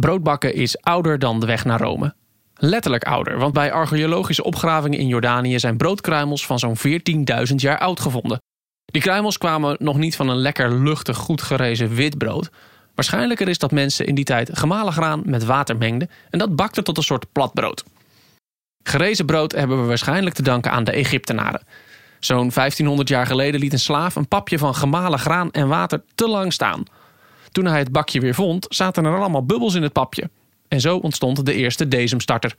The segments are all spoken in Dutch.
Broodbakken is ouder dan de weg naar Rome. Letterlijk ouder, want bij archeologische opgravingen in Jordanië zijn broodkruimels van zo'n 14.000 jaar oud gevonden. Die kruimels kwamen nog niet van een lekker luchtig goed gerezen wit brood. Waarschijnlijker is dat mensen in die tijd gemalen graan met water mengden en dat bakte tot een soort platbrood. Gerezen brood hebben we waarschijnlijk te danken aan de Egyptenaren. Zo'n 1500 jaar geleden liet een slaaf een papje van gemalen graan en water te lang staan. Toen hij het bakje weer vond, zaten er allemaal bubbels in het papje. En zo ontstond de eerste Desemstarter.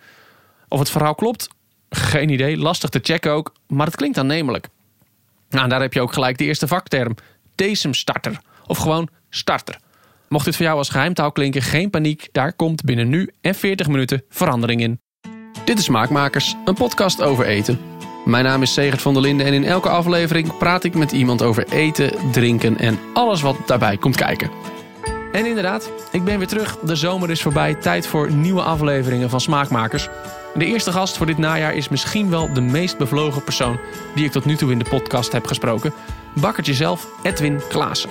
Of het verhaal klopt? Geen idee, lastig te checken ook, maar het klinkt aannemelijk. Nou, daar heb je ook gelijk de eerste vakterm. Desemstarter. Of gewoon starter. Mocht dit voor jou als geheimtaal klinken, geen paniek. Daar komt binnen nu en 40 minuten verandering in. Dit is Smaakmakers, een podcast over eten. Mijn naam is Segert van der Linden en in elke aflevering praat ik met iemand over eten, drinken en alles wat daarbij komt kijken. En inderdaad, ik ben weer terug. De zomer is voorbij. Tijd voor nieuwe afleveringen van Smaakmakers. De eerste gast voor dit najaar is misschien wel de meest bevlogen persoon die ik tot nu toe in de podcast heb gesproken. Bakkertje zelf, Edwin Klaassen.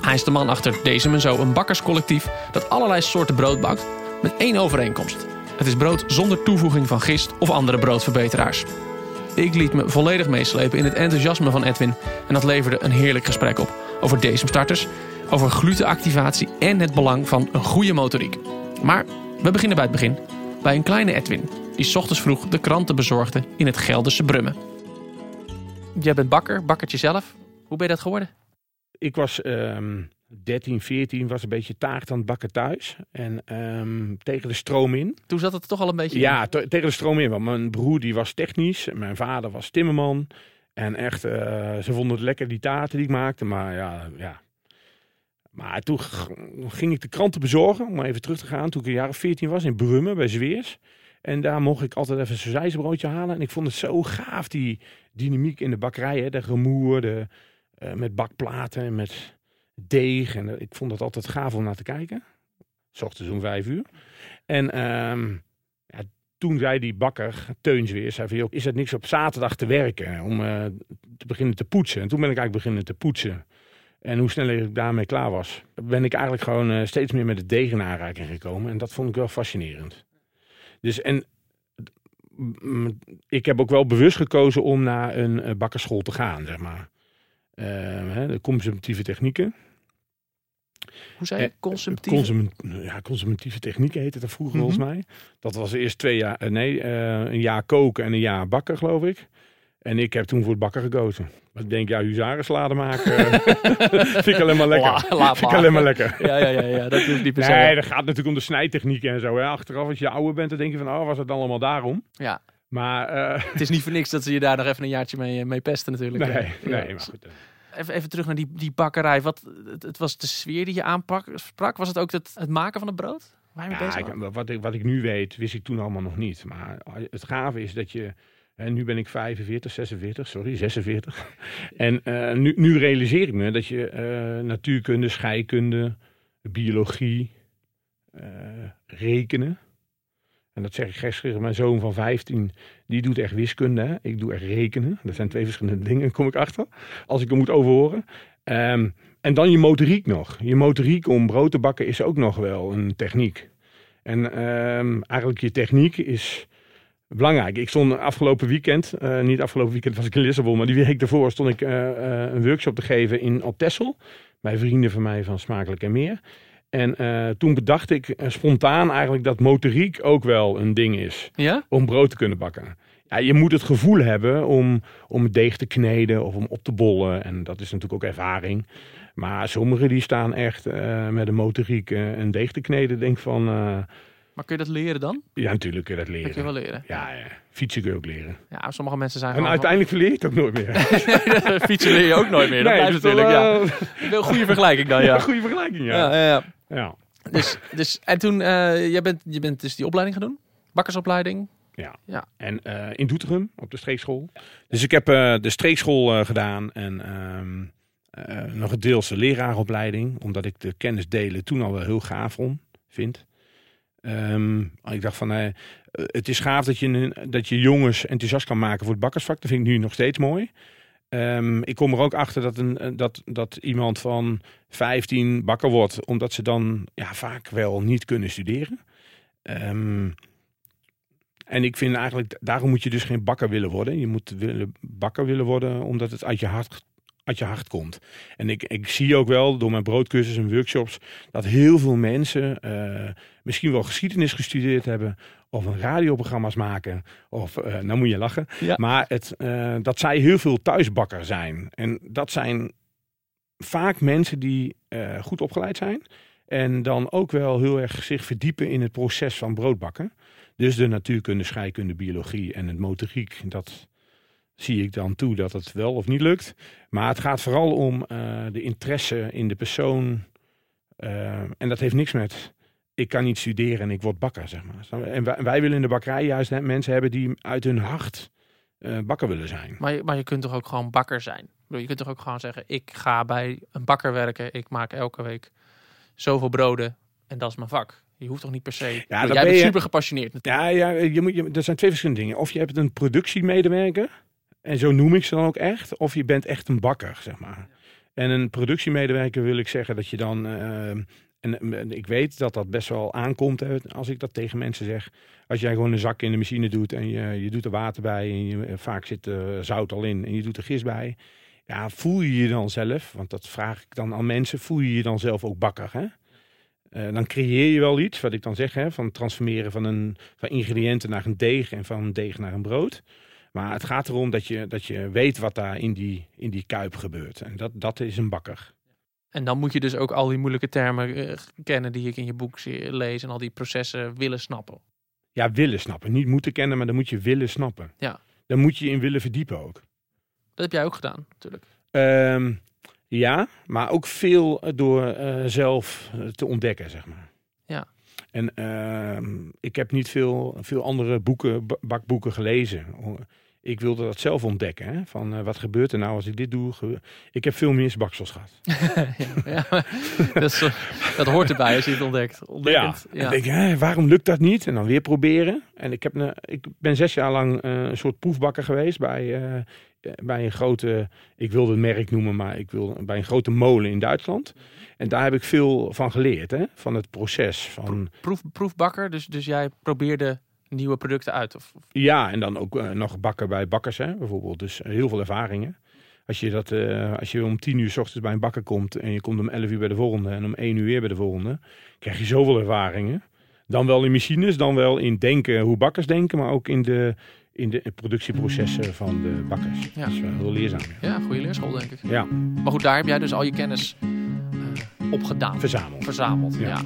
Hij is de man achter Deze en Zo, een bakkerscollectief dat allerlei soorten brood bakt met één overeenkomst. Het is brood zonder toevoeging van gist of andere broodverbeteraars. Ik liet me volledig meeslepen in het enthousiasme van Edwin en dat leverde een heerlijk gesprek op over starters, over glutenactivatie en het belang van een goede motoriek. Maar we beginnen bij het begin, bij een kleine Edwin die s ochtends vroeg de kranten bezorgde in het Gelderse Brummen. Jij bent bakker, bakkertje zelf. Hoe ben je dat geworden? Ik was um, 13, 14, was een beetje taart aan het bakken thuis. En um, tegen de stroom in. Toen zat het toch al een beetje Ja, tegen de stroom in. Want mijn broer die was technisch. Mijn vader was timmerman. En echt, uh, ze vonden het lekker die taarten die ik maakte. Maar ja, ja. Maar toen ging ik de kranten bezorgen. Om even terug te gaan. Toen ik een jaar of 14 was in Brummen bij Zweers. En daar mocht ik altijd even een sausijzenbroodje halen. En ik vond het zo gaaf, die dynamiek in de bakkerij. Hè? De gemoer, de, uh, met bakplaten en met deeg. En ik vond het altijd gaaf om naar te kijken. S ochtends om vijf uur. En um, ja, toen zei die bakker, Teuns weer, zei is het niks op zaterdag te werken om uh, te beginnen te poetsen? En toen ben ik eigenlijk beginnen te poetsen. En hoe sneller ik daarmee klaar was, ben ik eigenlijk gewoon uh, steeds meer met het deeg in aanraking gekomen. En dat vond ik wel fascinerend. Dus en ik heb ook wel bewust gekozen om naar een bakkerschool te gaan, zeg maar. Uh, de consumptieve technieken. Hoe zei je? Consumptieve? Consument, ja, consumentieve technieken heette dat vroeger volgens mhm. mij. Dat was eerst twee jaar, eh, nee, uh, een jaar koken en een jaar bakken, geloof ik. En ik heb toen voor het bakken gekozen. Ik denk, ja, huzarenslade maken vind ik alleen maar lekker. La, vind ik alleen maar lekker. ja, ja, ja, ja, dat is niet per se. Nee, dat gaat natuurlijk om de snijtechnieken en zo. Hè. Achteraf, als je ouder bent, dan denk je van, oh, was het dan allemaal daarom? Ja. Maar, uh... Het is niet voor niks dat ze je daar nog even een jaartje mee, mee pesten natuurlijk. Nee, nee, maar goed even, even terug naar die, die bakkerij. Wat, het, het was de sfeer die je aansprak. Was het ook het, het maken van het brood? Waar je ja, ik, wat, ik, wat ik nu weet, wist ik toen allemaal nog niet. Maar het gave is dat je... En nu ben ik 45, 46, sorry, 46. En uh, nu, nu realiseer ik me dat je uh, natuurkunde, scheikunde, biologie, uh, rekenen en dat zeg ik gisteren, mijn zoon van 15, die doet echt wiskunde. Hè? Ik doe echt rekenen. Dat zijn twee verschillende dingen, kom ik achter. Als ik hem moet overhoren. Um, en dan je motoriek nog. Je motoriek om brood te bakken is ook nog wel een techniek. En um, eigenlijk je techniek is belangrijk. Ik stond afgelopen weekend, uh, niet afgelopen weekend was ik in Lissabon, maar die week daarvoor stond ik uh, uh, een workshop te geven in op. Bij vrienden van mij van Smakelijk en Meer. En uh, toen bedacht ik spontaan eigenlijk dat motoriek ook wel een ding is. Ja? Om brood te kunnen bakken. Ja, je moet het gevoel hebben om, om deeg te kneden of om op te bollen. En dat is natuurlijk ook ervaring. Maar sommigen die staan echt met een motoriek een deeg te kneden. Denk van... maar kun je dat leren dan? Ja, natuurlijk kun je dat leren. Dat kun je wel leren? Ja, ja. fietsen kun je ook leren. Ja, sommige mensen zijn En uiteindelijk verleer je het ook nooit meer. fietsen leer je ook nooit meer. Dat nee, blijft natuurlijk, ja. Een goede vergelijking dan, ja. ja goede vergelijking, ja. ja, ja, ja. Ja. Dus, dus, en toen, uh, jij bent, je bent dus die opleiding gaan doen? Bakkersopleiding? Ja. ja. En uh, in Doetinchem op de streekschool. Dus ik heb uh, de streekschool gedaan en um, nog een deelse leraaropleiding. Omdat ik de kennis delen toen al wel heel gaaf vond, vind. Um, ik dacht van, het is gaaf dat je, dat je jongens enthousiast kan maken voor het bakkersvak. Dat vind ik nu nog steeds mooi. Ehm, ik kom er ook achter dat, een, dat, dat iemand van 15 bakker wordt, omdat ze dan ja, vaak wel niet kunnen studeren. Ehm, en ik vind eigenlijk, daarom moet je dus geen bakker willen worden. Je moet willen, bakker willen worden omdat het uit je hart, uit je hart komt. En ik, ik zie ook wel door mijn broodcursus en workshops dat heel veel mensen uh, misschien wel geschiedenis gestudeerd hebben. Of een radioprogramma's maken. Of, uh, nou moet je lachen. Ja. Maar het, uh, dat zij heel veel thuisbakker zijn. En dat zijn vaak mensen die goed opgeleid zijn. En dan ook wel heel erg zich verdiepen in het proces van broodbakken. Dus de natuurkunde, scheikunde, biologie en het motoriek, dat zie ik dan toe dat het wel of niet lukt. Maar het gaat vooral om uh, de interesse in de persoon. Uh, en dat heeft niks met ik kan niet studeren en ik word bakker, zeg maar. En wij, wij willen in de bakkerij juist mensen hebben die uit hun hart uh, bakker willen zijn. Maar je, maar je kunt toch ook gewoon bakker zijn? Je kunt toch ook gewoon zeggen, ik ga bij een bakker werken. Ik maak elke week zoveel broden en dat is mijn vak. Je hoeft toch niet per se. Ja, jij bent je... super gepassioneerd. Ja, ja je moet, je, er zijn twee verschillende dingen. Of je hebt een productiemedewerker, en zo noem ik ze dan ook echt. Of je bent echt een bakker, zeg maar. En een productiemedewerker wil ik zeggen dat je dan. Uh, en ik weet dat dat best wel aankomt hè, als ik dat tegen mensen zeg. Als jij gewoon een zak in de machine doet en je, je doet er water bij en je, vaak zit er zout al in en je doet er gist bij. Ja, voel je je dan zelf, want dat vraag ik dan aan mensen, voel je je dan zelf ook bakker? Hè? Uh, dan creëer je wel iets, wat ik dan zeg, hè, van transformeren van, een, van ingrediënten naar een deeg en van een deeg naar een brood. Maar het gaat erom dat je, dat je weet wat daar in die, in die kuip gebeurt. En dat, dat is een bakker. En dan moet je dus ook al die moeilijke termen uh, kennen die ik in je boek lees en al die processen willen snappen. Ja, willen snappen. Niet moeten kennen, maar dan moet je willen snappen. Ja. Dan moet je in willen verdiepen ook. Dat heb jij ook gedaan, natuurlijk. Um, ja, maar ook veel door uh, zelf te ontdekken, zeg maar. Ja. En uh, ik heb niet veel, veel andere boeken, bakboeken gelezen. Ik wilde dat zelf ontdekken. Hè? Van uh, wat gebeurt er nou als ik dit doe? Ik heb veel meer baksels gehad. ja. Dat, is, dat, hoort erbij als je het ontdekt. Ontdekkend. Ja. ja. denk, hè, waarom lukt dat niet? En dan weer proberen. En ik, heb een, ik ben zes jaar lang uh, een soort proefbakker geweest bij, uh, bij een grote, ik wilde het merk noemen, maar ik wil bij een grote molen in Duitsland. En daar heb ik veel van geleerd, hè? van het proces. Van... Proef, proefbakker, dus, dus jij probeerde nieuwe producten uit? Of, of... Ja, en dan ook uh, nog bakken bij bakkers, hè, bijvoorbeeld. Dus heel veel ervaringen. Als je, dat, uh, als je om tien uur s ochtends bij een bakker komt en je komt om elf uur bij de volgende en om één uur weer bij de volgende, krijg je zoveel ervaringen. Dan wel in machines, dan wel in denken hoe bakkers denken, maar ook in de, in de productieprocessen van de bakkers. Ja. Dat is wel heel leerzaam. Ja, ja goede leerschool denk ik. Ja. Maar goed, daar heb jij dus al je kennis uh, opgedaan. Verzameld. Verzameld, ja. ja.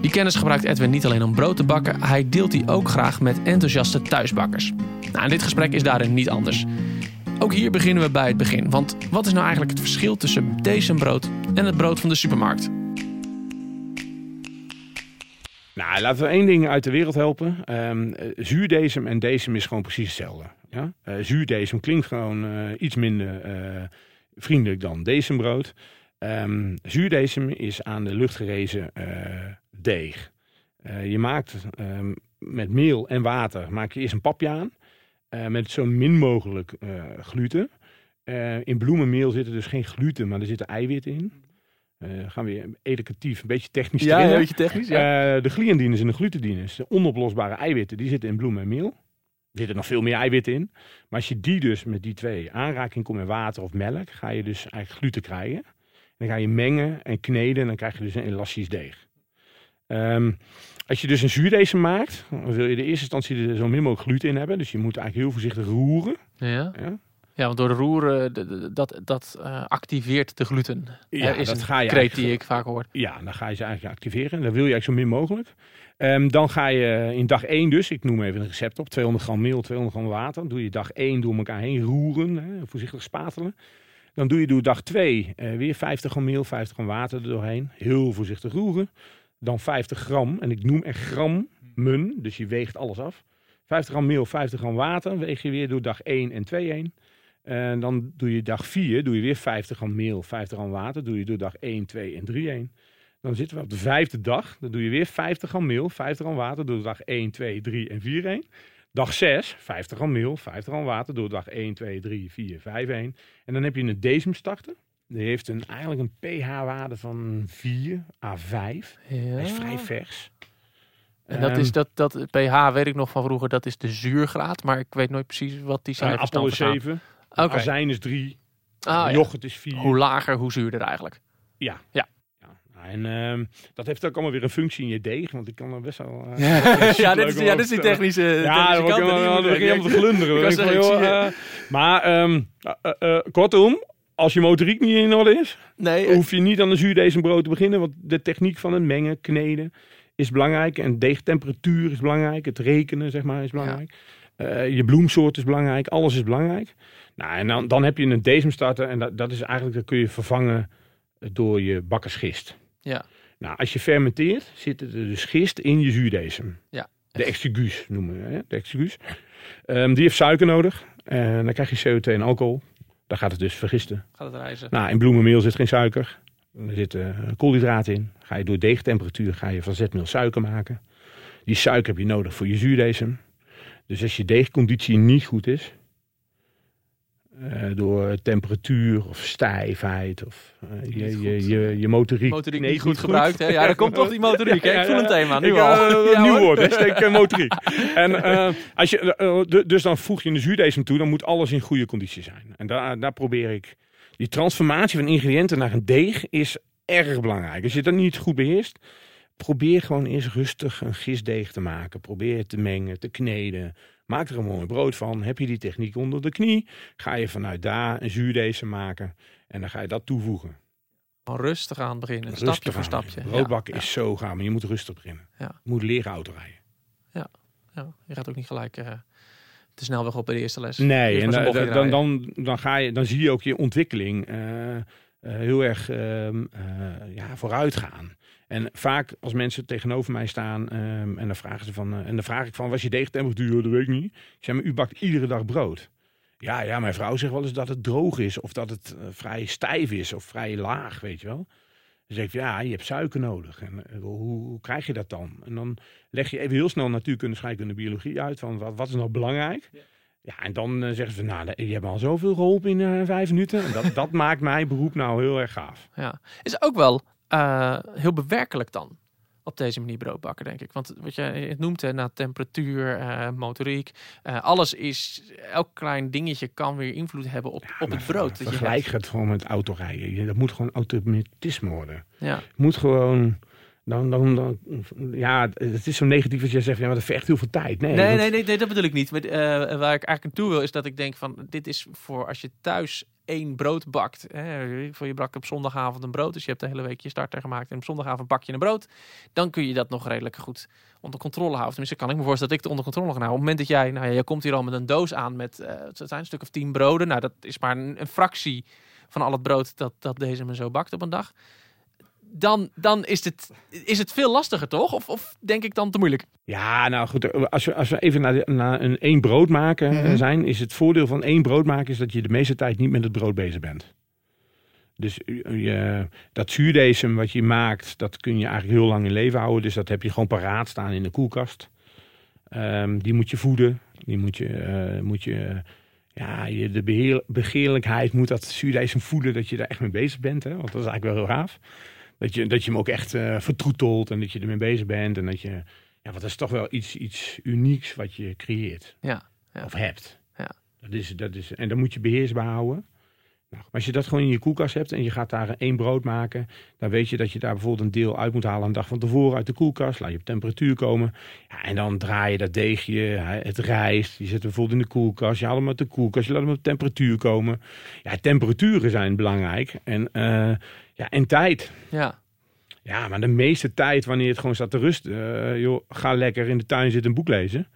Die kennis gebruikt Edwin niet alleen om brood te bakken, hij deelt die ook graag met enthousiaste thuisbakkers. Nou, en dit gesprek is daarin niet anders. Ook hier beginnen we bij het begin, want wat is nou eigenlijk het verschil tussen deze brood en het brood van de supermarkt? Nou, laten we één ding uit de wereld helpen. Um, zuurdesem en decem is gewoon precies hetzelfde. Ja? Uh, zuurdesem klinkt gewoon uh, iets minder vriendelijk dan decembrood. Um, zuurdesem is aan de lucht gerezen deeg. je maakt um, met meel en water maak je eerst een papje aan. met zo min mogelijk gluten. in bloemenmeel zit er dus geen gluten, maar er zitten eiwitten in. Uh, gaan we weer educatief, een beetje technisch ja, erin. een beetje technisch, ja. Uh, de gliandines en de glutendines, de onoplosbare eiwitten, die zitten in bloem en meel. Er zitten nog veel meer eiwitten in. Maar als je die dus met die twee aanraking komt met water of melk, ga je dus eigenlijk gluten krijgen. En dan ga je mengen en kneden en dan krijg je dus een elastisch deeg. Um, als je dus een zuurdesem maakt, dan wil je de eerste instantie er zo min mogelijk gluten in hebben. Dus je moet eigenlijk heel voorzichtig roeren. Ja. ja. Ja, want door de roeren, dat, dat uh, activeert de gluten. Ja, is dat een ga je kreet die ik vaak hoor. Ja, dan ga je ze eigenlijk activeren. Dat wil je eigenlijk zo min mogelijk. Um, dan ga je in dag 1 dus, ik noem even een recept op, 200 gram meel, 200 gram water. Dan doe je dag 1 door elkaar heen roeren, hè, voorzichtig spatelen. Dan doe je door dag 2 uh, weer 50 gram meel, 50 gram water er doorheen. Heel voorzichtig roeren. Dan 50 gram, en ik noem echt gram, mun, dus je weegt alles af. 50 gram meel, 50 gram water, weeg je weer door dag 1 en 2 heen. En dan doe je dag 4, doe je weer 50 gram meel, 50 gram water. Doe je door dag 1, 2 en 3 heen. Dan zitten we op de vijfde dag. Dan doe je weer 50 gram meel, 50 gram water. Door dag 1, 2, 3 en 4 heen. Dag 6, 50 gram meel, 50 gram water door dag 1, 2, 3, 4, 5, 1. En dan heb je een decem starter. Die heeft een, eigenlijk een pH-waarde van 4 à 5. Ja. Hij is vrij vers. En dat Ehm, is dat, dat pH weet ik nog van vroeger, dat is de zuurgraad. Maar ik weet nooit precies wat die Een cijfers appel is verstaan. 7, Oké. azijn is 3, Ah, ja. yoghurt is 4. Hoe lager, hoe zuurder eigenlijk. Ja. Ja. Ja, En ehm, dat heeft ook allemaal weer een functie in je deeg, want ik kan er best wel... eh, ja, dit superleuk is, ja, dit is die technische, Ja, dan begin je je weg. helemaal te glunderen. Zie eh, maar ehm, eh, eh, kortom, als je motoriek niet in orde is, Nee, hoef je niet aan een zuurdesembrood te beginnen. Want de techniek van het mengen, kneden is belangrijk. En deegtemperatuur is belangrijk. Het rekenen, zeg maar, is belangrijk. Eh, je bloemsoort is belangrijk. Alles is belangrijk. Nou, en dan, dan heb je een decemstarter. En dat, dat is eigenlijk, dat kun je vervangen door je bakkersgist. Ja. Nou, als je fermenteert, zit er dus gist in je zuurdesem. Ja. De exiguus noemen we hè? de exiguus. Ehm, die heeft suiker nodig. En dan krijg je CO2 en alcohol. Dan gaat het dus vergisten. gaat het reizen. Nou, in bloemenmeel zit geen suiker. Er zit eh, koolhydraten in. Ga je door deegtemperatuur ga je van zetmeel suiker maken. Die suiker heb je nodig voor je zuurdesem. Dus als je deegconditie niet goed is, eh, door temperatuur of stijfheid of eh, je, je, je, je motoriek, niet goed gebruikt. Hè? Ja, dan komt toch die motoriek. hè? Ik voel een thema, nu ik, al. eh, Ja, nieuw woord, steek eh, motoriek. en eh, als je, eh, dus dan voeg je een zuurdesem toe, dan moet alles in goede conditie zijn. En daar, daar probeer ik. Die transformatie van ingrediënten naar een deeg is erg belangrijk. Als je dat niet goed beheerst, probeer gewoon eerst rustig een gistdeeg te maken. Probeer het te mengen, te kneden. Maak er een mooi brood van. Heb je die techniek onder de knie, ga je vanuit daar een zuurdesem maken. En dan ga je dat toevoegen. Rustig aan beginnen, Rustig stapje voor stapje. Broodbakken Ja, is zo gaaf, maar je moet rustig beginnen. Ja. Je moet leren auto rijden. ja. Je gaat ook niet gelijk eh de snelweg op bij de eerste les. Nee, Eerst en dan, dan, dan, ga je, dan zie je ook je ontwikkeling eh, eh, heel erg ehm, eh, ja, vooruit gaan. En vaak als mensen tegenover mij staan ehm, en dan vragen ze van, eh, en dan vraag ik van, was je deegtemperatuur? Dat weet ik niet. Ik zeg, maar u bakt iedere dag brood. Ja, ja, mijn vrouw zegt wel eens dat het droog is of dat het eh, vrij stijf is of vrij laag, weet je wel. Dan zeg ik, ja, je hebt suiker nodig. En eh, hoe, hoe krijg je dat dan? En dan leg je even heel snel natuurkunde, scheikunde, biologie uit van wat, wat is nou belangrijk. Ja, en dan zeggen ze, nou, je hebt al zoveel geholpen in vijf minuten. En dat, dat maakt mijn beroep nou heel erg gaaf. Ja. Is ook wel eh, heel bewerkelijk dan. Op deze manier brood bakken, denk ik. Want wat je het noemt, hè, na temperatuur, eh, motoriek. eh, alles is, elk klein dingetje kan weer invloed hebben op, op Maar het brood. Dat je Vergelijk hebt. het gewoon met autorijden. Je- Dat moet gewoon automatisme worden. Ja. Moet gewoon... Dan, dan, dan, ja, het is zo negatief als je zegt, ja, maar dat vergt heel veel tijd. Nee, Nee, want- nee, nee, nee, dat bedoel ik niet. Met, eh, waar ik eigenlijk toe wil, is dat ik denk van... Dit is voor als je thuis één brood bakt. Hè, voor je brak op zondagavond een brood. Dus je hebt de hele week je starter gemaakt. En op zondagavond bak je een brood. Dan kun je dat nog redelijk goed onder controle houden. Tenminste, kan ik me voorstellen dat ik het onder controle kan houden. Op het moment dat jij... Nou ja, je komt hier al met een doos aan met... eh het zijn een stuk of tien broden. Nou, dat is maar een, een fractie van al het brood dat, dat deze me zo bakt op een dag. Dan, dan is, het, is het veel lastiger, toch? Of, of denk ik dan te moeilijk? Ja, nou goed, als we, als we even naar, de, naar een één brood maken Mhm. zijn, is het voordeel van één brood maken is dat je de meeste tijd niet met het brood bezig bent. Dus eh, je, dat zuurdesem wat je maakt, dat kun je eigenlijk heel lang in leven houden. Dus dat heb je gewoon paraat staan in de koelkast. Ehm, die moet je voeden. Die moet je, eh, moet je ja, je, de beheer, begeerlijkheid moet dat zuurdesem voeden dat je daar echt mee bezig bent. Hè? Want dat is eigenlijk wel heel gaaf. Dat je, dat je hem ook echt eh, vertroetelt en dat je ermee bezig bent. En dat je, ja, wat is toch wel iets, iets unieks wat je creëert. Ja, ja. Of hebt. Ja. Dat is, dat is, en dan moet je beheersbaar houden. Nou, maar als je dat gewoon in je koelkast hebt en je gaat daar één brood maken, dan weet je dat je daar bijvoorbeeld een deel uit moet halen een dag van tevoren uit de koelkast. Laat je op temperatuur komen. Ja, en dan draai je dat deegje, het rijst, je zet hem bijvoorbeeld in de koelkast. Je haalt hem uit de koelkast, je laat hem op temperatuur komen. Ja, temperaturen zijn belangrijk. En, eh, ja, en tijd. Ja. Ja, maar de meeste tijd wanneer het gewoon staat te rusten, eh, joh, ga lekker in de tuin zitten een boek lezen.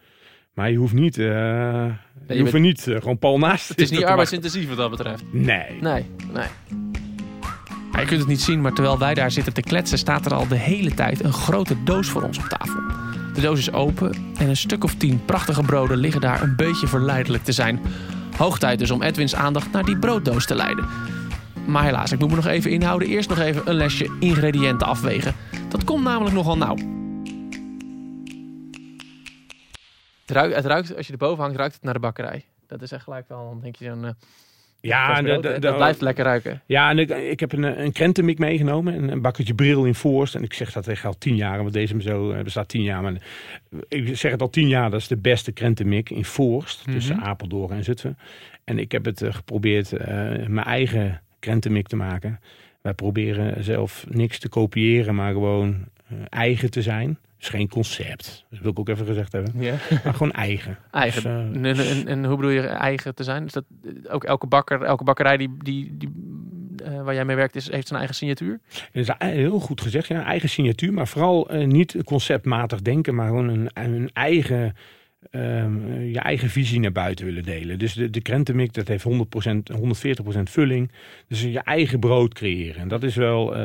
Maar je hoeft niet, eh, je je hoeft er niet eh, gewoon pal naast Het is niet arbeidsintensief wat dat betreft. Nee. Nee, nee. Ja, je kunt het niet zien, maar terwijl wij daar zitten te kletsen, staat er al de hele tijd een grote doos voor ons op tafel. De doos is open en een stuk of tien prachtige broden liggen daar een beetje verleidelijk te zijn. Hoog tijd dus om Edwins aandacht naar die brooddoos te leiden. Maar helaas, ik moet me nog even inhouden. Eerst nog even een lesje ingrediënten afwegen. Dat komt namelijk nogal nauw. Het ruikt, het ruikt, als je erboven hangt, ruikt het naar de bakkerij. Dat is echt gelijk wel, dan denk je dan... eh, Ja, brood, de- de- dat de- blijft lekker ruiken. Ja, en ik, ik heb een, een krentenmik meegenomen. Een, een bakkertje bril in Voorst. En ik zeg dat echt al tien jaar. Want deze zo eh, bestaat tien jaar. Maar ik zeg het al tien jaar. Dat is de beste krentenmik in Voorst. Tussen Mhm. Apeldoorn en Zutphen. En ik heb het eh, geprobeerd eh, mijn eigen krentenmik te maken. Wij proberen zelf niks te kopiëren. Maar gewoon eh, eigen te zijn. Dus geen concept. Dat wil ik ook even gezegd hebben. Ja. Maar gewoon eigen. Eigen. Dus, eh, En, en, en hoe bedoel je eigen te zijn? Is dat eh, ook elke bakker, elke bakkerij die, die, die, waar jij mee werkt, is, heeft zijn eigen signatuur? Dat is heel goed gezegd, ja, eigen signatuur, maar vooral niet conceptmatig denken, maar gewoon een, een eigen, ehm, je eigen visie naar buiten willen delen. Dus de, de krentenmik, dat heeft 100%, 140% vulling. Dus je eigen brood creëren. En dat is wel eh,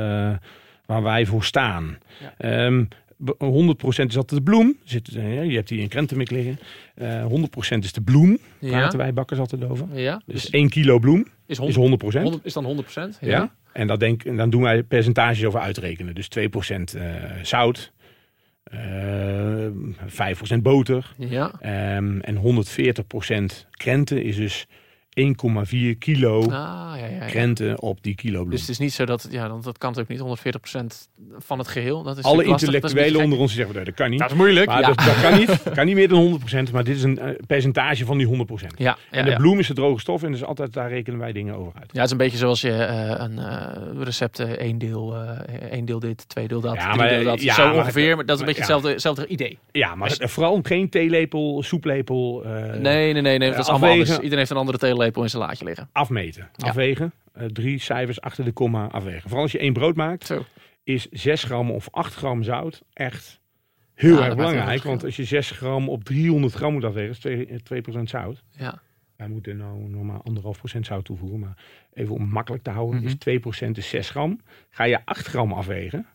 waar wij voor staan. Ja. Ehm, be- 100% is altijd de bloem. Zit, eh, je hebt hier een krentenmik liggen. Eh 100% is de bloem. Praten wij bakkers altijd over. Ja. Dus Dus 1 kilo bloem is, is 100%. 100, 100 is dan 100 procent? Ja. En dat denk, en dan doen wij percentages over uitrekenen. Dus 2% eh zout, eh 5% boter Ja. ehm, en 140% krenten is dus 1,4 kilo Ah, ja, ja, krenten op die kilo bloem. Dus het is niet zo dat, ja, dan, dat kan natuurlijk niet 140% van het geheel. Dat is Alle dat is intellectuelen onder ons zeggen, "Nee, dat kan niet. Dat is moeilijk. Maar dat, dat kan niet. kan niet meer dan 100%, maar dit is een eh, percentage van die 100%. ja, ja, en de bloem is de droge stof en dus altijd daar rekenen wij dingen over uit. Ja, het is een beetje zoals je eh, een eh, recept één deel, één deel dit, twee deel dat, Ja, maar, deel dat. ja, zo maar- ongeveer, maar dat is een beetje hetzelfde, hetzelfde idee. Ja, maar vooral geen theelepel, soeplepel. Nee, nee, nee, nee dat is allemaal anders. Iedereen heeft een andere theelepel in zijn laadje liggen. afmeten. Ja. Afwegen. Eh, drie cijfers achter de komma afwegen. Vooral als je één brood maakt, Zo. is 6 gram of 8 gram zout echt Ja, heel dat erg belangrijk. Want als je 6 gram op 300 gram moet afwegen, is 2, 2% zout. Ja. Wij moeten nou normaal anderhalf procent zout toevoegen. Maar even om makkelijk te houden, Mhm. is 2% is 6 gram. Ga je 8 gram afwegen,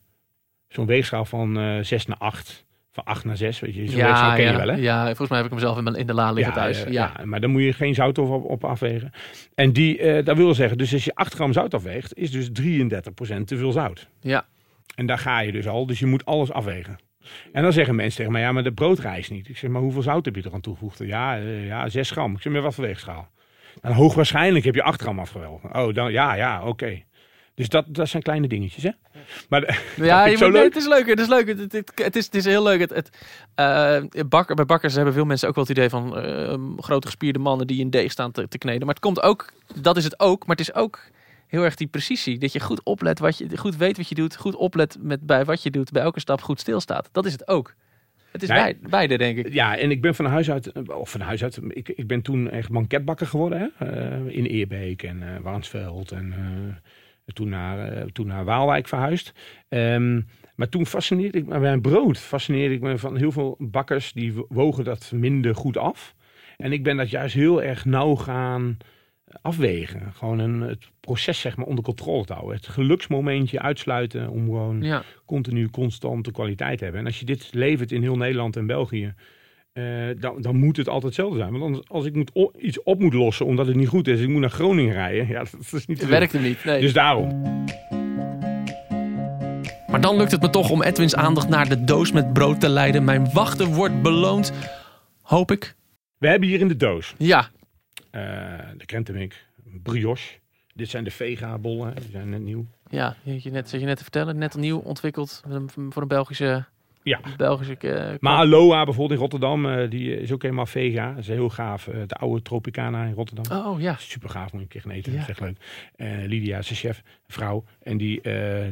zo'n weegschaal van eh 6 naar 8, van 8 naar 6, weet je, weegschaal Ja, ken ja, je wel hè? ja, volgens mij heb ik hem zelf in, mijn, in de la liggen thuis. Ja, ja, maar dan moet je geen zout op, op afwegen. En die, eh, dat wil zeggen, dus als je 8 gram zout afweegt, is dus 33% te veel zout. ja. En daar ga je dus al, dus je moet alles afwegen. En dan zeggen mensen tegen mij, ja, maar de brood rijst niet. Ik zeg, maar hoeveel zout heb je er aan toegevoegd? Ja, eh, ja 6 gram. Ik zeg, met wat voor weegschaal? Dan hoogwaarschijnlijk heb je 8 gram afgewogen. Oh, dan, ja, ja, oké. Dus dat, dat zijn kleine dingetjes, hè? Maar Ja, je moet, nee, het is leuk. Het is leuk. Het, het, het, het is, het is heel leuk. Het, het, eh, bakker, bij bakkers hebben veel mensen ook wel het idee van eh, grote gespierde mannen die een deeg staan te, te kneden. Maar het komt ook, dat is het ook, maar het is ook heel erg die precisie. Dat je goed oplet, wat je, goed weet wat je doet, goed oplet met bij wat je doet, bij elke stap goed stilstaat. Dat is het ook. Het is Nee. beide, denk ik. Ja, en ik ben van huis uit, of van huis uit, ik, ik ben toen echt banketbakker geworden. Hè? Eh, in Eerbeek en eh Warnsveld en eh, toen, naar, eh, toen naar Waalwijk verhuisd. Ehm, maar toen fascineerde ik me bij een brood. Fascineerde ik me van heel veel bakkers die wo- wogen dat minder goed af. En ik ben dat juist heel erg nauw gaan afwegen. Gewoon een, het proces zeg maar onder controle te houden. Het geluksmomentje uitsluiten om gewoon Ja. continu constante kwaliteit hebben. En als je dit levert in heel Nederland en België, eh, dan, dan moet het altijd hetzelfde zijn. Want anders, als ik moet iets op moet lossen omdat het niet goed is, ik moet naar Groningen rijden, ja, dat is niet doen. werkt hem niet. Nee. Dus daarom. Maar dan lukt het me toch om Edwins aandacht naar de doos met brood te leiden. Mijn wachten wordt beloond. Hoop ik. We hebben hier in de doos Ja. eh, de krentenmik, brioche. Dit zijn de vega-bollen, die zijn net nieuw. Ja, je net, zat je net te vertellen. Net nieuw ontwikkeld voor een Belgische... Ja. Belgische eh, Maar Aloha bijvoorbeeld in Rotterdam, eh, die is ook helemaal vega. Dat is heel gaaf. Eh, de oude Tropicana in Rotterdam. Oh ja. Super gaaf, moet je een keer gaan eten. Ja. Dat is echt leuk. Eh, Lydia is de chef, vrouw. En die,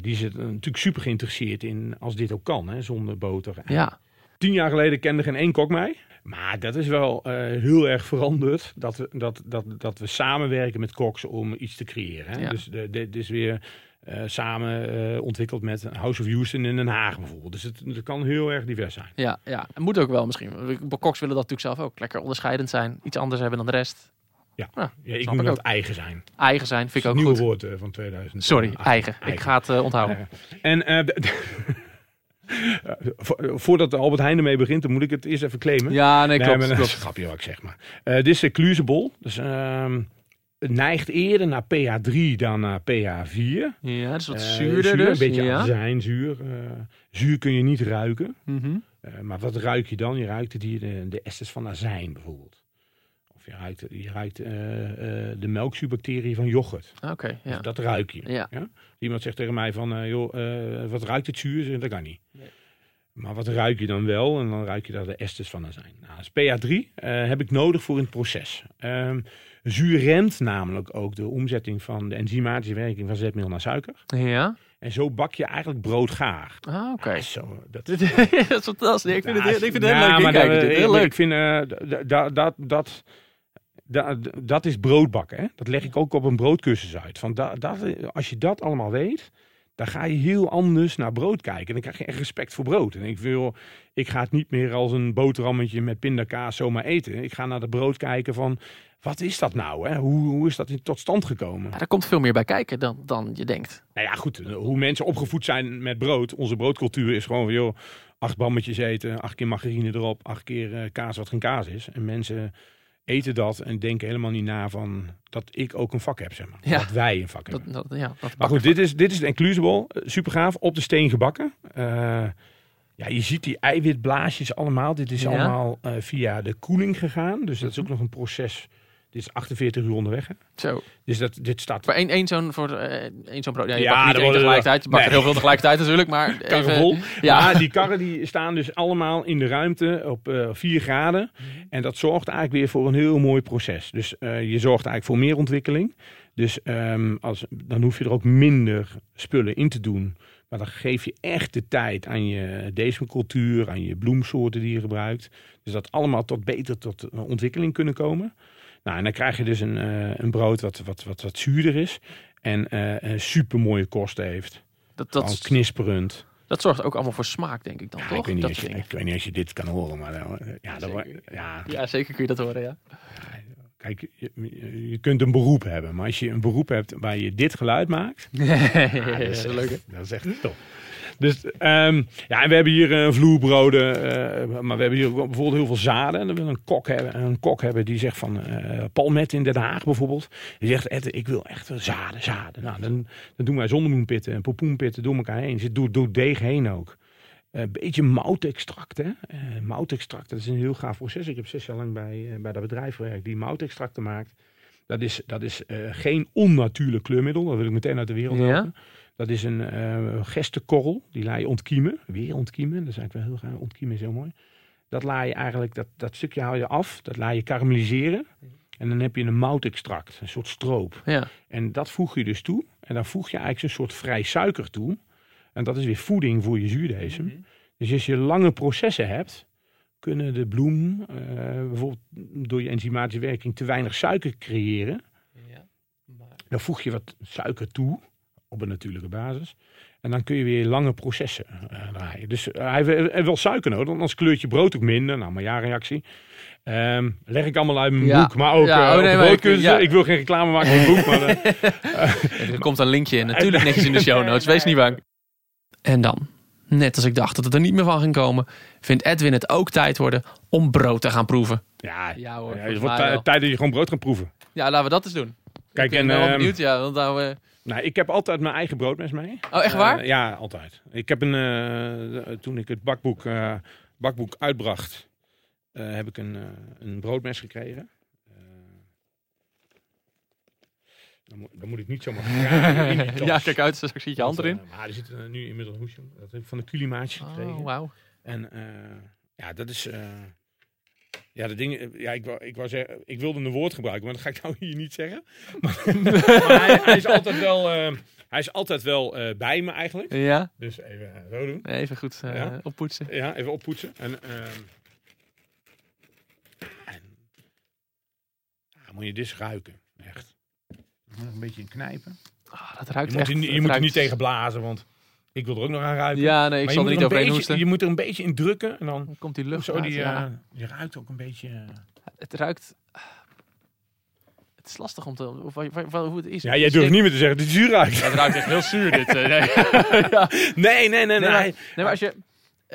die is natuurlijk super geïnteresseerd in als dit ook kan, hè, zonder boter. Ja. Tien jaar geleden kende geen één kok mij. Maar dat is wel heel erg veranderd. Dat we, dat, dat, dat we samenwerken met koks om iets te creëren. Hè? Ja. Dus dit is weer eh, samen eh, ontwikkeld met House of Houston in Den Haag bijvoorbeeld. Dus het, het kan heel erg divers zijn. Ja, ja. Het moet ook wel misschien. Koks willen dat natuurlijk zelf ook. Lekker onderscheidend zijn. Iets anders hebben dan de rest. Ja, Ja, ja ik noem dat eigen zijn. Eigen zijn vind ik ook nieuwe goed. woord eh, van 2000. Sorry, eigen. Ik ga het onthouden. En voordat Albert Heijn ermee begint, dan moet ik het eerst even claimen. Ja, nee, klopt. maar dat is een grapje wat ik zeg maar. Dit is de. Dus neigt eerder naar pH3 dan naar pH4. Ja, dat is wat Eh, zuurder zuur, dus. Een beetje ja. azijnzuur. eh zuur kun je niet ruiken. Mhm. Eh, maar wat ruik je dan? Je ruikt hier de, de esters van azijn bijvoorbeeld. Of je ruikt, je ruikt de melkzuurbacteriën van yoghurt. Oké, ja. Dat ruik je. Ja. Iemand zegt tegen mij van, joh, wat ruikt het zuur? Dat kan niet. Nee. Maar wat ruik je dan wel? En dan ruik je daar de esters van azijn. Nou, dus pH3 eh, heb ik nodig voor in het proces. Ehm, zuur remt namelijk ook de omzetting van de enzymatische werking van zetmeel naar suiker. Ja. En zo bak je eigenlijk brood gaar. Ah, oké. Ah, dat dat is fantastisch. Ik vind het, ik vind het heel leuk. maar ik- heel leuk. Ik vind eh, dat, dat, dat, dat is broodbakken. Hè? Dat leg ik ook op een broodcursus uit. Van da, dat, als je dat allemaal weet, dan ga je heel anders naar brood kijken. En dan krijg je echt respect voor brood. En ik wil, ik ga het niet meer als een boterhammetje met pindakaas zomaar eten. Ik ga naar de brood kijken van, wat is dat nou? Hè? Hoe, hoe is dat tot stand gekomen? Ja, daar komt veel meer bij kijken dan, dan je denkt. Nou ja, goed. Hoe mensen opgevoed zijn met brood. Onze broodcultuur is gewoon van, joh, acht bammetjes eten, acht keer margarine erop, acht keer eh, kaas wat geen kaas is. En mensen eten dat en denken helemaal niet na van dat ik ook een vak heb, zeg maar. Ja. Dat wij een vak hebben. Dat, ja, dat Maar goed, dit is, dit is de Inclusible. Eh, Super gaaf. Op de steen gebakken. Eh, ja, je ziet die eiwitblaasjes allemaal. Dit is Ja. allemaal eh, via de koeling gegaan. Dus dat is ook nog een proces. Dit is 48 uur onderweg. Hè? Zo. Dus dat, dit staat Maar één, één zo'n voor eh, één zo'n. Ja, je Ja, niet één tegelijkertijd. Je bakt er heel veel tegelijkertijd natuurlijk. Maar even, vol. Ja. Maar die karren die staan dus allemaal in de ruimte op eh 4 graden. En dat zorgt eigenlijk weer voor een heel mooi proces. Dus eh, je zorgt eigenlijk voor meer ontwikkeling. Dus ehm, als, dan hoef je er ook minder spullen in te doen. Maar dan geef je echt de tijd aan je cultuur, aan je bloemsoorten die je gebruikt. Dus dat allemaal tot beter tot ontwikkeling kunnen komen. Nou, en dan krijg je dus een, eh, een brood wat, wat, wat, wat zuurder is. En eh, een super mooie kosten heeft. dat, dat, knisperend. dat zorgt ook allemaal voor smaak, denk ik dan, Ja, toch? ik, weet niet dat als je, ik weet niet als je dit kan horen, maar eh, ja, dat, Zeker. ja, Ja, zeker kun je dat horen, ja. kijk, je, kunt een beroep hebben, maar als je een beroep hebt waar je dit geluid maakt, ja, dat, is, hè? dat is echt top. Dus ehm, ja, en we hebben hier eh, vloerbroden, eh, maar we hebben hier bijvoorbeeld heel veel zaden. En dan wil een kok hebben, een kok hebben die zegt van eh Palmet in Den Haag bijvoorbeeld. Die zegt, Ed, ik wil echt zaden, zaden. Nou, dan, dan doen wij zonnemoenpitten en popoenpitten door elkaar heen. Zit door, door deeg heen ook. Een beetje moutextract, hè? Moutextract, dat is een heel gaaf proces. Ik heb zes jaar lang bij, bij dat bedrijf gewerkt die moutextracten maakt. Dat is, dat is geen onnatuurlijk kleurmiddel. Dat wil ik meteen uit de wereld Ja. Dat is een eh gestenkorrel. Die laat je ontkiemen. Weer ontkiemen. Dat is eigenlijk wel heel gaaf. Ontkiemen is heel mooi. Dat laat je eigenlijk, dat, dat stukje haal je af. Dat laat je karamelliseren. En dan heb je een moutextract. Een soort stroop. Ja. En dat voeg je dus toe. En dan voeg je eigenlijk een soort vrij suiker toe. En dat is weer voeding voor je zuurdesem. Dus als je lange processen hebt, kunnen de bloem eh, bijvoorbeeld door je enzymatische werking te weinig suiker creëren. Ja. Dan voeg je wat suiker toe op een natuurlijke basis. En dan kun je weer lange processen eh, draaien. Dus eh, hij heeft heeft wel suiker nodig, want anders kleurt je brood ook minder. Nou, maar ja-reactie. Ehm, leg ik allemaal uit mijn Ja. boek, maar ook Ja, eh, oh, nee, maar ik- ja. Ik wil geen reclame maken voor het boek, maar eh, Er komt een linkje in, natuurlijk netjes in de show notes. Wees niet bang. En dan, net als ik dacht dat het er niet meer van ging komen, vindt Edwin het ook tijd worden om brood te gaan proeven. ja, Ja hoor, ja, het wordt tijd dat je gewoon brood gaat proeven. Ja, laten we dat eens doen. Kijk, ik en ben wel ehm, benieuwd, ja. Want nou, eh, nou, ik heb altijd mijn eigen broodmes mee. Oh, echt waar? Eh, ja, altijd. Ik heb een, eh, toen ik het bakboek, eh, bakboek uitbracht, eh, heb ik een, eh, een broodmes gekregen. Eh, dan, moet, dan moet ik niet zomaar ja, kijk uit, straks zit je hand erin. eh, maar er zit eh, nu inmiddels een hoesje. Dat heb ik van de Culimaatje gekregen. Oh, wauw. En eh, ja, dat is. Eh, ja, de dingen. Ja, ik, wou, ik, wou zeggen, ik wilde een woord gebruiken, maar dat ga ik nou hier niet zeggen. Maar, maar hij, hij is altijd wel. eh, hij is altijd wel eh, bij me eigenlijk. Ja, Dus even eh, zo doen. even goed eh, Ja. oppoetsen. Ja, even oppoetsen. En, ehm, en ja, moet je dus ruiken. Echt. Je moet nog een beetje in knijpen. Ah, dat Je ruikt moet, echt. er, niet- je het moet er niet tegen blazen, want ik wil er ook nog aan ruiken. Ja, nee, ik maar zal je er moet, niet er een overheen beetje, hoesten. je moet er een beetje in drukken en dan Dan komt die lucht zo uit, die, ja. eh, je ruikt ook een beetje. eh, Het ruikt... Het is lastig om te... Of, wa- hoe het is. Ja, jij durft niet meer te zeggen dat het zuur ruikt. Ja, het ruikt echt heel zuur dit. eh, nee. ja. Nee, nee, nee, nee. Nee, maar, nee, maar als je,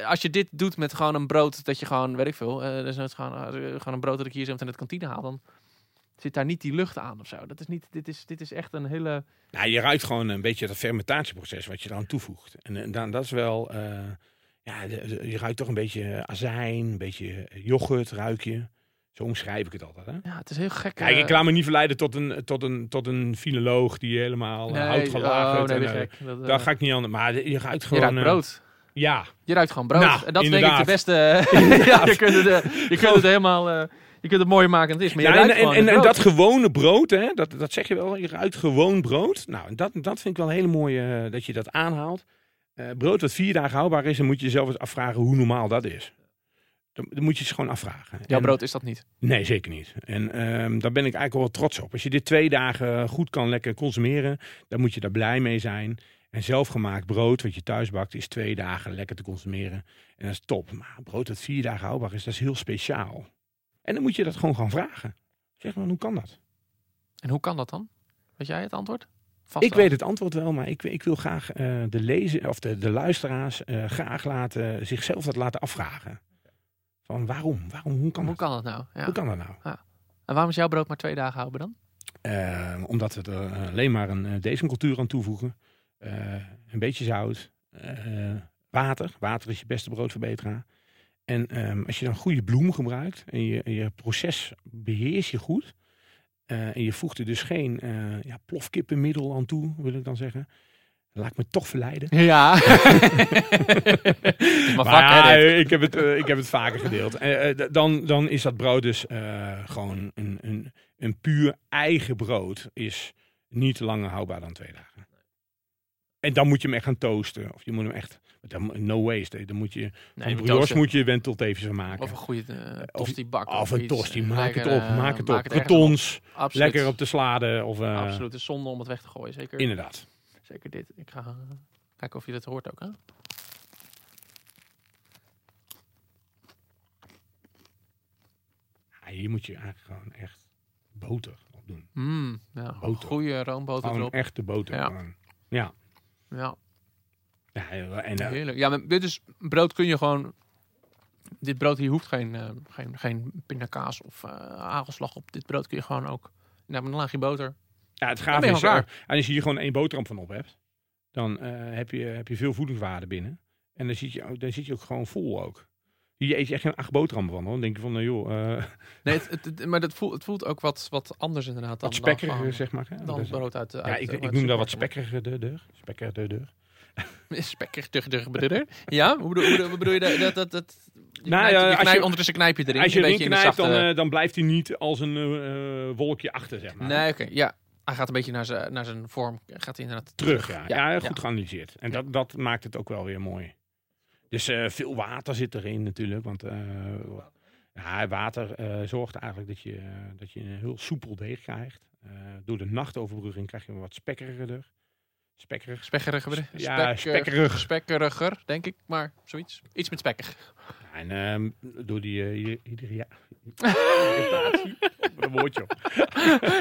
als je dit doet met gewoon een brood dat je gewoon, weet ik veel, eh dus het gewoon, eh, gewoon een brood dat ik hier zo meteen uit de kantine haal, dan Zit daar niet die lucht aan of zo? Dat is niet, dit, is, dit is echt een hele... Nou, je ruikt gewoon een beetje dat fermentatieproces wat je eraan toevoegt. En, en dan, dat is wel, eh, ja, je ruikt toch een beetje azijn, een beetje yoghurt ruik je. Zo omschrijf ik het altijd. Hè? Ja, het is heel gek. Kijk, eh, ik laat me niet verleiden tot een, tot een, tot een filoloog die helemaal nee, hout oh, gelagerd. nee, en, je eh. Dat, eh, daar ga ik niet aan. Maar je ruikt je gewoon. ruikt eh, brood. ja, Je ruikt gewoon brood. Nou, en dat is denk ik de beste... ja, je kunt het, eh, je kunt het helemaal... eh, je kunt het mooier maken dan het is. Maar je Ja, en, ruikt en, gewoon en, het en brood. dat gewone brood, hè, dat, dat zeg je wel, je ruikt gewoon brood. Nou, en dat, dat vind ik wel een hele mooie eh, dat je dat aanhaalt. Eh, brood wat vier dagen houdbaar is, dan moet je jezelf eens afvragen hoe normaal dat is. Dan, dan moet je het gewoon afvragen. Jouw En- brood is dat niet. Nee, zeker niet. En ehm, daar ben ik eigenlijk wel trots op. Als je dit twee dagen goed kan lekker consumeren, dan moet je daar blij mee zijn. En zelfgemaakt brood, wat je thuis bakt, is twee dagen lekker te consumeren. En dat is top. Maar brood dat vier dagen houdbaar is, dat is heel speciaal. En dan moet je dat gewoon gaan vragen. Zeg maar, hoe kan dat? En hoe kan dat dan? Weet jij het antwoord? Vast Ik weet het antwoord wel, maar ik, ik wil graag eh, de lezer of de, de luisteraars eh, graag laten, zichzelf dat laten afvragen. Van waarom? waarom? Hoe kan Hoe dat? kan dat nou? Ja. Hoe kan dat nou? En waarom is jouw brood maar twee dagen houden dan? Eh, omdat we er eh, alleen maar een decimcultuur aan toevoegen. Een beetje zout. water. Water is je beste broodverbeteraar. En ehm, als je dan goede bloem gebruikt en je, je proces beheers je goed. eh, en je voegt er dus geen eh ja, plofkippenmiddel aan toe, wil ik dan zeggen. Laat ik me toch verleiden. Ja. Maar Maar hè, ik, heb het, eh, ik heb het vaker gedeeld. Dan, dan is dat brood dus gewoon een, een, een puur eigen brood. Is niet langer houdbaar dan twee dagen. En dan moet je hem echt gaan toasten. Of je moet hem echt... dan- No waste. Dan moet je... Nee, van je moet brioche toasten. moet je wenteltevens van maken. Of een goede uh, Of- tosti bak. Of een iets. tosti. Maak Lekker, het op. eh, Maak het op. Absoluut. Lekker op de slade. Of, eh, Absoluut. Is zonde om het weg te gooien. Zeker, Inderdaad. zeker dit. Ik ga eh, kijken of je dit hoort ook. Hè? Ja, hier moet je eigenlijk gewoon echt boter op doen. Mm, ja. Boter. Goede roomboter Gewoon erop. echte boter. Ja. Ja. Ja, ja. En, eh, heerlijk. Ja, maar dit is brood kun je gewoon... Dit brood hier hoeft geen, eh, geen, geen pindakaas of eh hagelslag op. Dit brood kun je gewoon ook... Nou, met een laagje boter. Ja, het Dan gaaf is, eh, en als je hier gewoon één boterham van op hebt, dan eh, heb, je, heb je veel voedingswaarde binnen. En dan zit je, dan zit je ook gewoon vol ook. Hier eet je echt geen acht boterhammen van. hoor. Dan denk je van, nou joh, eh, Nee, het, het- het- maar dat voelt, het voelt ook wat, wat anders inderdaad. Dan, wat spekkeriger dan, zeg maar. hè. Dan Dus, brood uit de ja, uit, ik, ik noem dat wat spekkeriger de deur. Spekkeriger de deur. Spekker, dug, dug, bedurder. Ja, hoe bedoel, hoe bedoel- je dat? dat, dat, dat je Nou knijpt- je als knijpt- je- ondertussen knijp je erin. Als je een erin beetje in de knijpt, zachte... dan, eh, dan blijft hij niet als een eh, wolkje achter, zeg maar. nee, oké, ja. Hij gaat een beetje naar zijn, naar zijn vorm. Gaat hij inderdaad Terug, ja. Ja, Ja, goed ja. geanalyseerd. En dat, dat maakt het ook wel weer mooi. Dus eh, veel water zit erin natuurlijk. Want eh, ja, water eh, zorgt eigenlijk dat je, dat je een heel soepel deeg krijgt. Door de nachtoverbrugging krijg je een wat spekkeriger. Spekkerig. Spekkerig. bedoel je? Ja, Spekker- spekkerig. Spekkeriger, denk ik. Maar zoiets. Iets met spekker. En ehm, door die uh, hydratatie. Irritatie. Een woordje op.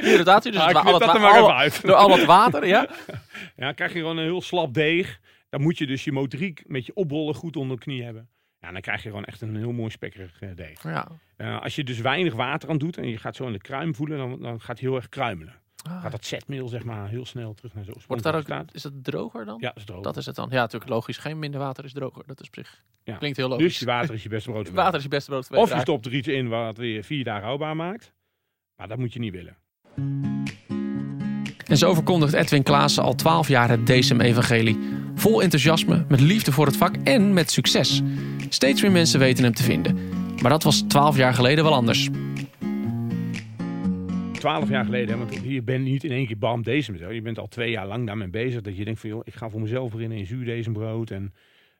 Irritatie, dus Ah, al dat door al het water, ja. Ja, krijg je gewoon een heel slap deeg. Dan moet je dus je motoriek met je oprollen goed onder de knie hebben. Ja, dan krijg je gewoon echt een heel mooi spekkerig eh, deeg. ja. Eh, als je dus weinig water aan doet en je gaat zo in de kruim voelen, dan, dan gaat hij heel erg kruimelen. Ah. Gaat dat zetmeel zeg maar heel snel terug naar zijn Wordt daar ook, staat. is dat droger dan? Ja, dat is droog. Dat is het dan. Ja, natuurlijk logisch. Geen minder water is droger. Dat is op zich. Ja. Klinkt heel logisch. dus je water is je beste brood. Water is je beste brood. Of je stopt er iets in wat weer vier dagen houdbaar maakt. Maar dat moet je niet willen. En zo verkondigt Edwin Klaassen al 12 jaar het Decem-evangelie. Vol enthousiasme, met liefde voor het vak en met succes. Steeds meer mensen weten hem te vinden. Maar dat was 12 jaar geleden wel anders. Twaalf jaar geleden, want je bent niet in één keer bam deze. Je bent al twee jaar lang daarmee bezig. Dat je denkt van, joh, ik ga voor mezelf beginnen in zuurdesembrood. En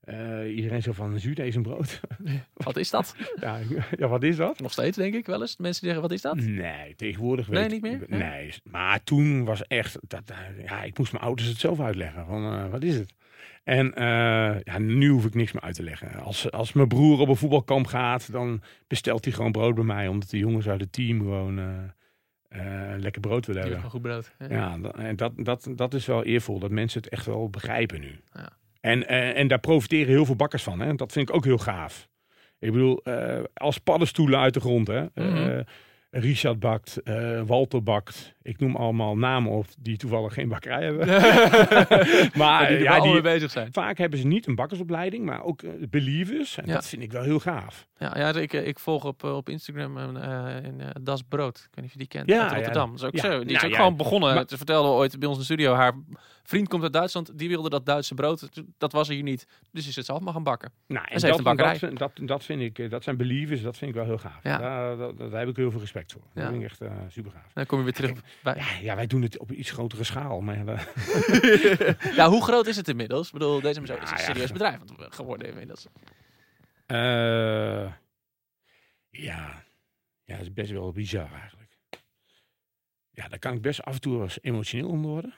eh, iedereen zo van, zuurdesembrood? Wat is dat? ja, ja, wat is dat? Nog steeds, denk ik wel eens. Mensen zeggen, wat is dat? Nee, tegenwoordig Nee, weet niet meer? Nee, maar toen was echt, dat, eh, ja, ik moest mijn ouders het zelf uitleggen. Van, eh, wat is het? En ja, nu hoef ik niks meer uit te leggen. Als, als mijn broer op een voetbalkamp gaat, dan bestelt hij gewoon brood bij mij. Omdat de jongens uit het team gewoon lekker brood willen hebben. goed brood. Ja, dat, en dat, dat, dat is wel eervol. Dat mensen het echt wel begrijpen nu. Ja. En, eh, en daar profiteren heel veel bakkers van. Hè? Dat vind ik ook heel gaaf. Ik bedoel, eh, als paddenstoelen uit de grond. Hè? Mhm. Eh, Richard bakt, Walter bakt. Ik noem allemaal namen op die toevallig geen bakkerij hebben. maar die ja, die, mee bezig zijn. vaak hebben ze niet een bakkersopleiding, maar ook believers. En Ja. dat vind ik wel heel gaaf. Ja, ja ik, ik volg op, op Instagram een, eh, Das Brood. Ik weet niet of je die kent. Ja, uit ja. Rotterdam. Dat is ook Ja. zo. Die is Nou, ook ja. gewoon begonnen. Maar- Ze vertelde ooit bij ons in de studio. Haar vriend komt uit Duitsland. Die wilde dat Duitse brood. Dat was er hier niet. Dus is het zelf maar gaan bakken. Nou, ze heeft een bakkerij. Dat, dat, dat vind ik, eh, dat zijn believers, dat vind ik wel heel gaaf. Ja. Daar, daar, daar heb ik heel veel respect voor. Ja. Dat vind ik echt eh, super gaaf. Dan kom je weer terug bij. Ja, ja, wij doen het op een iets grotere schaal. Maar ja, Ja, hoe groot is het inmiddels? Ik bedoel, deze is Ja, een ja, serieus bedrijf geworden inmiddels. Eh, ja. ja, dat is best wel bizar eigenlijk. Ja, daar kan ik best af en toe eens emotioneel om worden.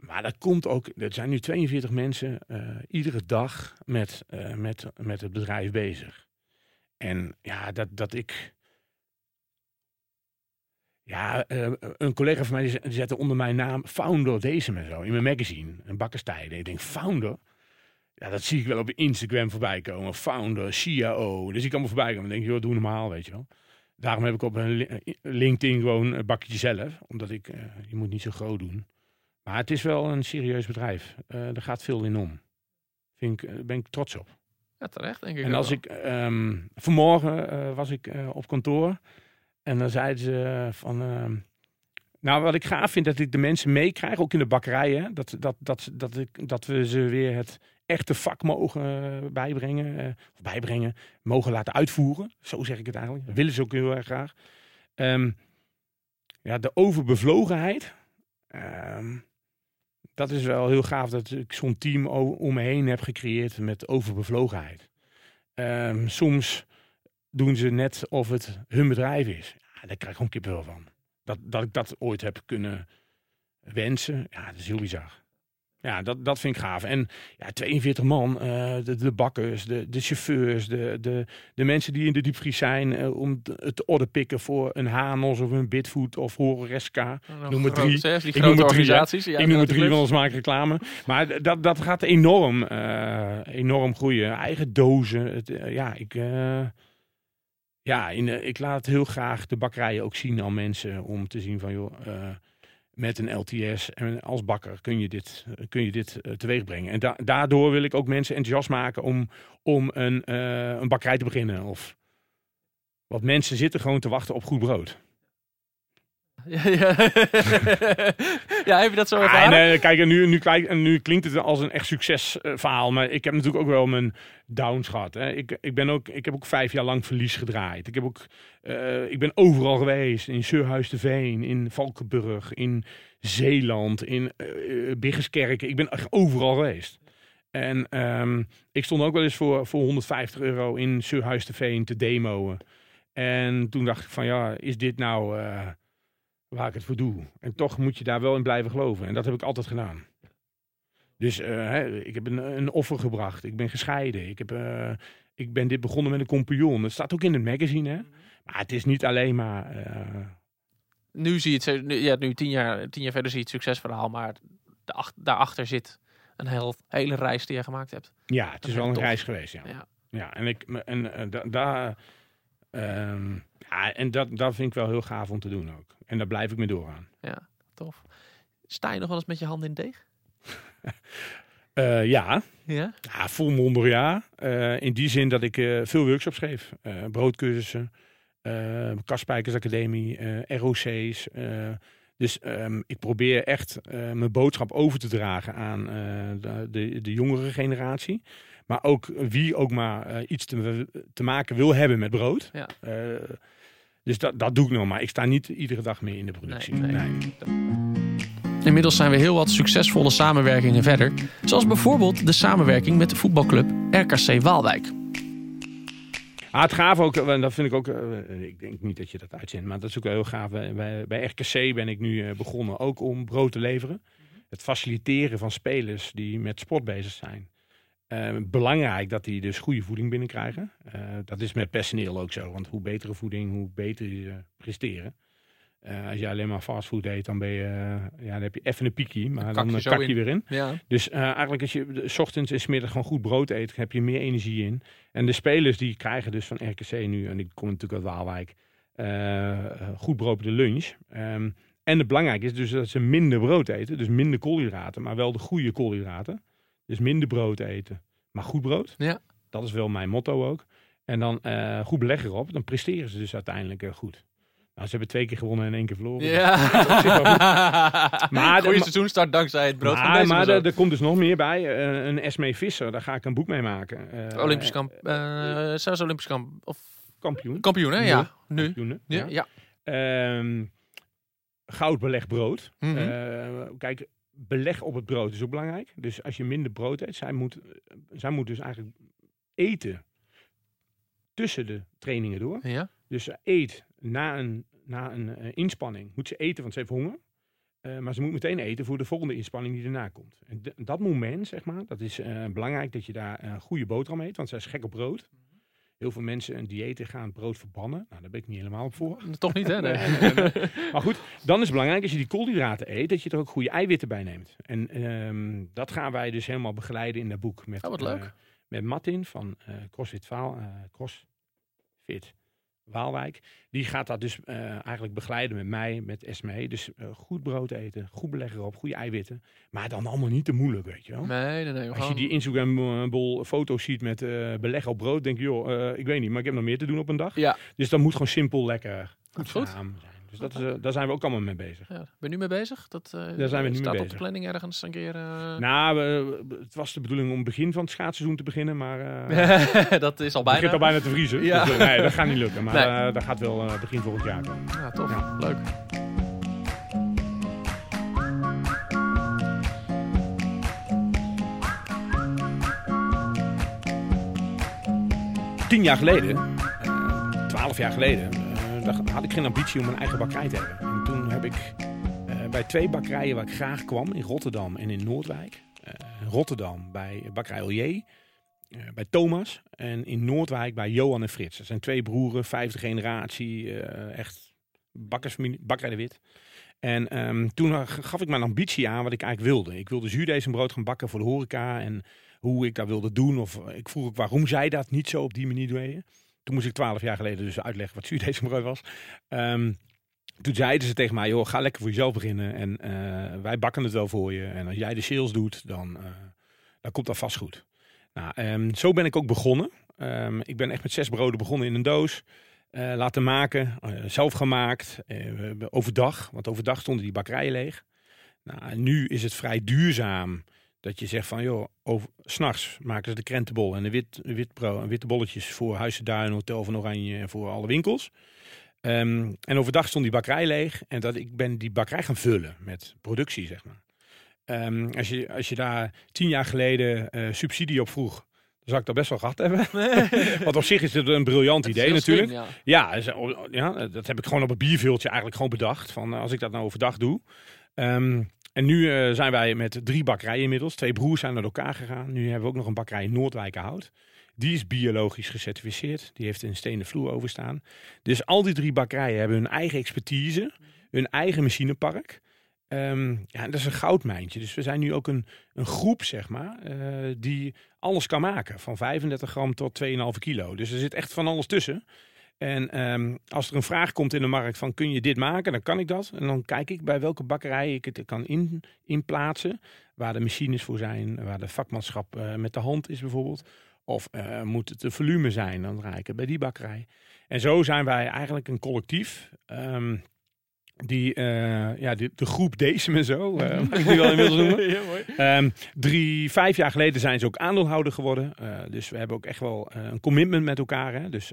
Maar dat komt ook, er zijn nu 42 mensen eh, iedere dag met, eh, met, met het bedrijf bezig. En ja, dat, dat ik. Ja, eh, een collega van mij zette onder mijn naam Founder deze en zo in mijn magazine, een bakkerstijden. Ik denk, Founder? Ja, dat zie ik wel op Instagram voorbij komen. Founder, CIO. Dus ik kan me voorbij komen. Dan denk je, joh, doe normaal, weet je wel. Daarom heb ik op LinkedIn gewoon een bakje zelf. Omdat ik, je moet niet zo groot doen. Maar het is wel een serieus bedrijf. Eh er gaat veel in om. Vind ik, eh, ben ik trots op. Ja, terecht denk ik En wel. als ik, ehm, vanmorgen eh, was ik op kantoor. En dan zeiden ze van, ehm, nou wat ik gaaf vind, dat ik de mensen meekrijg, ook in de bakkerijen. Dat, dat, dat, dat, ik, dat we ze weer het echte vak mogen bijbrengen, of bijbrengen, mogen laten uitvoeren. Zo zeg ik het eigenlijk. Dat willen ze ook heel erg graag. Ehm, ja, de overbevlogenheid. Dat is wel heel gaaf dat ik zo'n team om me heen heb gecreëerd met overbevlogenheid. Ehm, soms doen ze net of het hun bedrijf is. Ja, daar krijg ik gewoon kippenvel van. Dat, dat ik dat ooit heb kunnen wensen, ja, dat is heel bizar. Ja, dat, dat vind ik gaaf. En ja, 42 man, eh, de, de bakkers, de, de chauffeurs, de, de, de mensen die in de diepvries zijn eh, om het te orde pikken voor een Hanos of een Bitfood of. Nog noem groot, drie. die Ik grote noem drie, hè. organisaties. Ja, ik noem het drie, want clubs. anders maak ik reclame. Maar dat, dat gaat enorm, eh, enorm groeien. Eigen dozen. Het, ja, ik, ja in, ik laat heel graag de bakkerijen ook zien aan mensen. Om te zien van, joh, met een LTS en als bakker kun je dit, kun je dit eh, teweeg brengen. En da- daardoor wil ik ook mensen enthousiast maken om, om een, eh, een bakkerij te beginnen. Of, want mensen zitten gewoon te wachten op goed brood. Ja, ja. ja, heb je dat zo Ah, ervaren? en, kijk, en nu, nu, klinkt het als een echt succesverhaal. maar ik heb natuurlijk ook wel mijn downs gehad. Hè. Ik, ik, ben ook, ik heb ook vijf jaar lang verlies gedraaid. Ik, heb ook, eh, ik ben overal geweest. In Surhuis de Veen, in Valkenburg, in Zeeland, in uh, Biggeskerken. Ik ben echt overal geweest. En ehm, ik stond ook wel eens voor, voor 150 euro in Surhuis de Veen te demoen. En toen dacht ik van ja, is dit nou... waar ik het voor doe. En toch moet je daar wel in blijven geloven. En dat heb ik altijd gedaan. Dus eh, hè, ik heb een, een offer gebracht. Ik ben gescheiden. Ik, heb, eh, ik ben dit begonnen met een compagnon. Het staat ook in het magazine. Hè? Maar het is niet alleen maar... eh, Nu zie je het, nu, ja, nu tien jaar, tien jaar verder zie je het succesverhaal, maar de ach- daarachter zit een heel, hele reis die je gemaakt hebt. ja, het is Dat wel een tof. reis geweest. Ja, Ja. ja en, ik, en da- daar... ehm, ja, en dat, dat vind ik wel heel gaaf om te doen ook. En daar blijf ik mee doorgaan. Tof. Sta je nog wel eens met je handen in de deeg? Eh, ja, Ja. Ja, volmondig ja. Eh, in die zin dat ik eh, veel workshops geef. Broodcursussen, Kaspijkersacademie, ROC's. dus ehm, ik probeer echt mijn boodschap over te dragen aan de, de, de jongere generatie. Maar ook wie ook maar eh, iets te, te maken wil hebben met brood. Ja. Eh, dus dat, dat doe ik nog. Maar ik sta niet iedere dag meer in de productie. Nee, nee. Nee. Inmiddels zijn we heel wat succesvolle samenwerkingen verder. Zoals bijvoorbeeld de samenwerking met de voetbalclub RKC Waalwijk. Ah, het gaaf ook, en dat vind ik ook, eh, ik denk niet dat je dat uitzendt, maar dat is ook wel heel gaaf. Bij, bij, RKC ben ik nu eh, begonnen ook om brood te leveren. Het faciliteren van spelers die met sport bezig zijn. Eh, belangrijk dat die dus goede voeding binnenkrijgen. Eh, dat is met personeel ook zo, want hoe betere voeding, hoe beter je presteren. Eh, als je alleen maar fastfood eet, dan ben je, eh, ja, dan heb je even een piekie, maar dan je zo kak in. je weer in. Ja. Dus eigenlijk als je 's ochtends en 's gewoon goed brood eet, heb je meer energie in. En de spelers die krijgen dus van RKC nu, en ik kom natuurlijk uit Waalwijk, goed brood bij de lunch. Ehm, en het belangrijke is dus dat ze minder brood eten. Dus minder koolhydraten, maar wel de goede koolhydraten. Dus minder brood eten, maar goed brood. Ja. Dat is wel mijn motto ook. En dan eh, goed beleg erop. Dan presteren ze dus uiteindelijk eh, goed. Nou, ze hebben twee keer gewonnen en één keer verloren. Ja. Maar de- seizoenstart dankzij het brood van maar deze maar er, er komt dus nog meer bij. Eh, een Esmee Visser, daar ga ik een boek mee maken. Olympisch kamp, zelfs Olympisch kamp, of kampioen. kampioen, hè? Ja, nu. Kampioenen, Ja. ja. ja. Ehm, goudbeleg brood. Mhm. Kijk, beleg op het brood is ook belangrijk. Dus als je minder brood eet, zij moet, zij moet dus eigenlijk eten tussen de trainingen door. ja. Dus ze eet na een, na een eh, inspanning, moet ze eten, want ze heeft honger. Eh, maar ze moet meteen eten voor de volgende inspanning die daarna komt. En dat moment, zeg maar, dat is eh, belangrijk dat je daar een goede boterham eet, want zij is gek op brood. Heel veel mensen een dieet gaan brood verbannen. Nou, daar ben ik niet helemaal op voor. Toch niet, hè? Nee. Maar goed, dan is het belangrijk als je die koolhydraten eet, dat je er ook goede eiwitten bij neemt. En ehm, dat gaan wij dus helemaal begeleiden in dat boek. Met, Oh, wat eh, leuk. met Martin van eh CrossFit, Vaal, eh, CrossFit Waalwijk. Die gaat dat dus eh, eigenlijk begeleiden met mij, met Esmee. Dus eh, goed brood eten, goed beleg erop, goede eiwitten. Maar dan allemaal niet te moeilijk, weet je wel. Nee, nee, nee. Als je die Instagram-bol foto's ziet met eh, beleg op brood, denk je, joh, eh, ik weet niet, maar ik heb nog meer te doen op een dag. Ja. Dus dat moet gewoon simpel lekker Goed, goed. Dus dat is, eh, daar zijn we ook allemaal mee bezig. Ja, ben je nu mee bezig? Dat, eh, Daar zijn we nu mee staat op de bezig. planning ergens een keer. eh, Nou, we- het was de bedoeling om begin van het schaatsseizoen te beginnen, maar dat is al het bijna. begint al bijna te vriezen. Ja. Dus, nee, dat gaat niet lukken. Maar Nee. dat gaat wel begin volgend jaar komen. Ja, tof. Ja. Leuk. Tien jaar geleden, twaalf jaar geleden, eh, dacht- had ik geen ambitie om een eigen bakkerij te hebben. En toen heb ik eh, bij twee bakkerijen waar ik graag kwam, in Rotterdam en in Noordwijk. eh, Rotterdam bij bakkerij Olier, bij Thomas. En in Noordwijk bij Johan en Frits. Dat zijn twee broeren, vijfde generatie, echt bakkersfamilie, bakkerij de Wit. En ehm, toen gaf ik mijn ambitie aan wat ik eigenlijk wilde. Ik wilde zuurdesembrood gaan bakken voor de horeca en hoe ik dat wilde doen. Of ik vroeg ook waarom zij dat niet zo op die manier deden. Toen moest ik twaalf jaar geleden dus uitleggen wat zuurdesembrood was. Ehm, toen zeiden ze tegen mij, joh, ga lekker voor jezelf beginnen. En eh, wij bakken het wel voor je. En als jij de sales doet, dan, eh, dan komt dat vast goed. Nou, ehm, zo ben ik ook begonnen. Ehm, ik ben echt met zes broden begonnen in een doos. eh, laten maken, zelf gemaakt, overdag. Want overdag stonden die bakkerijen leeg. Nou, nu is het vrij duurzaam dat je zegt van, joh, over, s'nachts maken ze de krentenbol en de wit, wit bro- witte bolletjes voor Huizen Duin, Hotel van Oranje en voor alle winkels. Ehm, en overdag stond die bakkerij leeg en dat ik ben die bakkerij gaan vullen met productie, zeg maar. Ehm, als, je, als je daar tien jaar geleden eh, subsidie op vroeg, dan zou ik dat best wel gehad hebben. Want op zich is het een briljant Het idee slim, natuurlijk. ja. Ja, is- oh, ja, dat heb ik gewoon op een bierveeltje eigenlijk gewoon bedacht. Van eh, als ik dat nou overdag doe. Ehm, en nu eh, zijn wij met drie bakkerijen inmiddels. Twee broers zijn naar elkaar gegaan. Nu hebben we ook nog een bakkerij in Noordwijkerhout. Die is biologisch gecertificeerd. Die heeft een stenen vloer overstaan. Dus al die drie bakkerijen hebben hun eigen expertise. Hun eigen machinepark. Ehm, ja, dat is een goudmijntje. Dus we zijn nu ook een, een groep, zeg maar, eh, die alles kan maken. Van 35 gram tot 2,5 kilo. Dus er zit echt van alles tussen. En ehm, als er een vraag komt in de markt van kun je dit maken, dan kan ik dat. En dan kijk ik bij welke bakkerij ik het kan in, inplaatsen. Waar de machines voor zijn, waar de vakmanschap eh, met de hand is bijvoorbeeld. Of eh, moet het de volume zijn, dan draai ik het bij die bakkerij. En zo zijn wij eigenlijk een collectief. ehm, die, eh, ja, de, de groep Decem en zo, mag ik die wel inmiddels noemen. Ja, mooi. Ehm, drie, vijf jaar geleden zijn ze ook aandeelhouder geworden. Dus we hebben ook echt wel een commitment met elkaar. Hè? Dus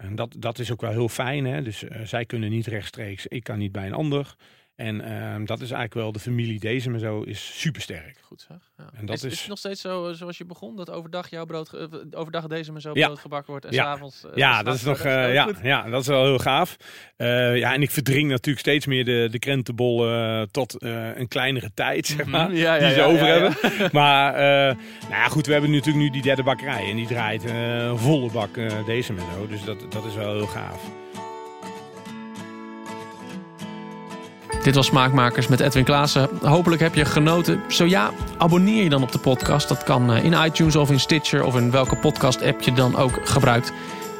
en dat, dat is ook wel heel fijn. Hè? Dus eh, zij kunnen niet rechtstreeks, ik kan niet bij een ander. En ehm, dat is eigenlijk wel de familie Deze en zo is supersterk. Goed zeg. Ja. En dat is, is is- het nog steeds zo eh, zoals je begon? Dat overdag jouw brood, eh, overdag deze maar zo Ja. brood gebakken wordt en Ja. s'avonds... eh, Ja, dat is nog, Ook ja, goed. ja, dat is wel heel gaaf. Ja, en ik verdring natuurlijk steeds meer de, de krentenbol eh, tot een kleinere tijd, zeg maar. Mhm. Ja, die ze over hebben. Maar nou ja, goed, we hebben natuurlijk nu die derde bakkerij. En die draait volle bak deze en zo. Dus dat, dat is wel heel gaaf. Dit was Smaakmakers met Edwin Klaassen. Hopelijk heb je genoten. Zo ja, abonneer je dan op de podcast. Dat kan eh, in iTunes of in Stitcher of in welke podcast app je dan ook gebruikt.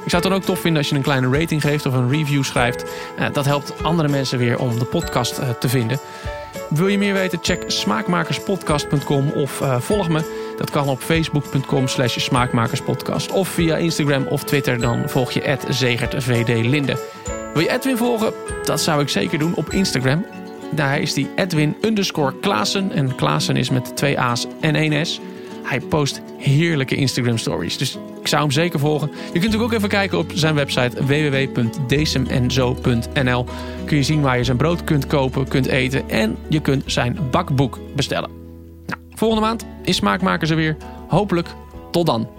Ik zou het dan ook tof vinden als je een kleine rating geeft of een review schrijft. Uh, dat helpt andere mensen weer om de podcast uh, te vinden. Wil je meer weten? Check smaakmakerspodcast.com of volg me. Dat kan op facebook.com slash smaakmakerspodcast. Of via Instagram of Twitter, dan volg je @zegertvdlinde. Wil je Edwin volgen? Dat zou ik zeker doen op Instagram. Daar is die Edwin underscore Klaassen. En Klaassen is met twee A's en één S. Hij post heerlijke Instagram stories. Dus ik zou hem zeker volgen. Je kunt ook even kijken op zijn website www.desemenzo.nl. Kun je zien waar je zijn brood kunt kopen, kunt eten en je kunt zijn bakboek bestellen. Nou, volgende maand is Smaakmakers er weer. Hopelijk tot dan.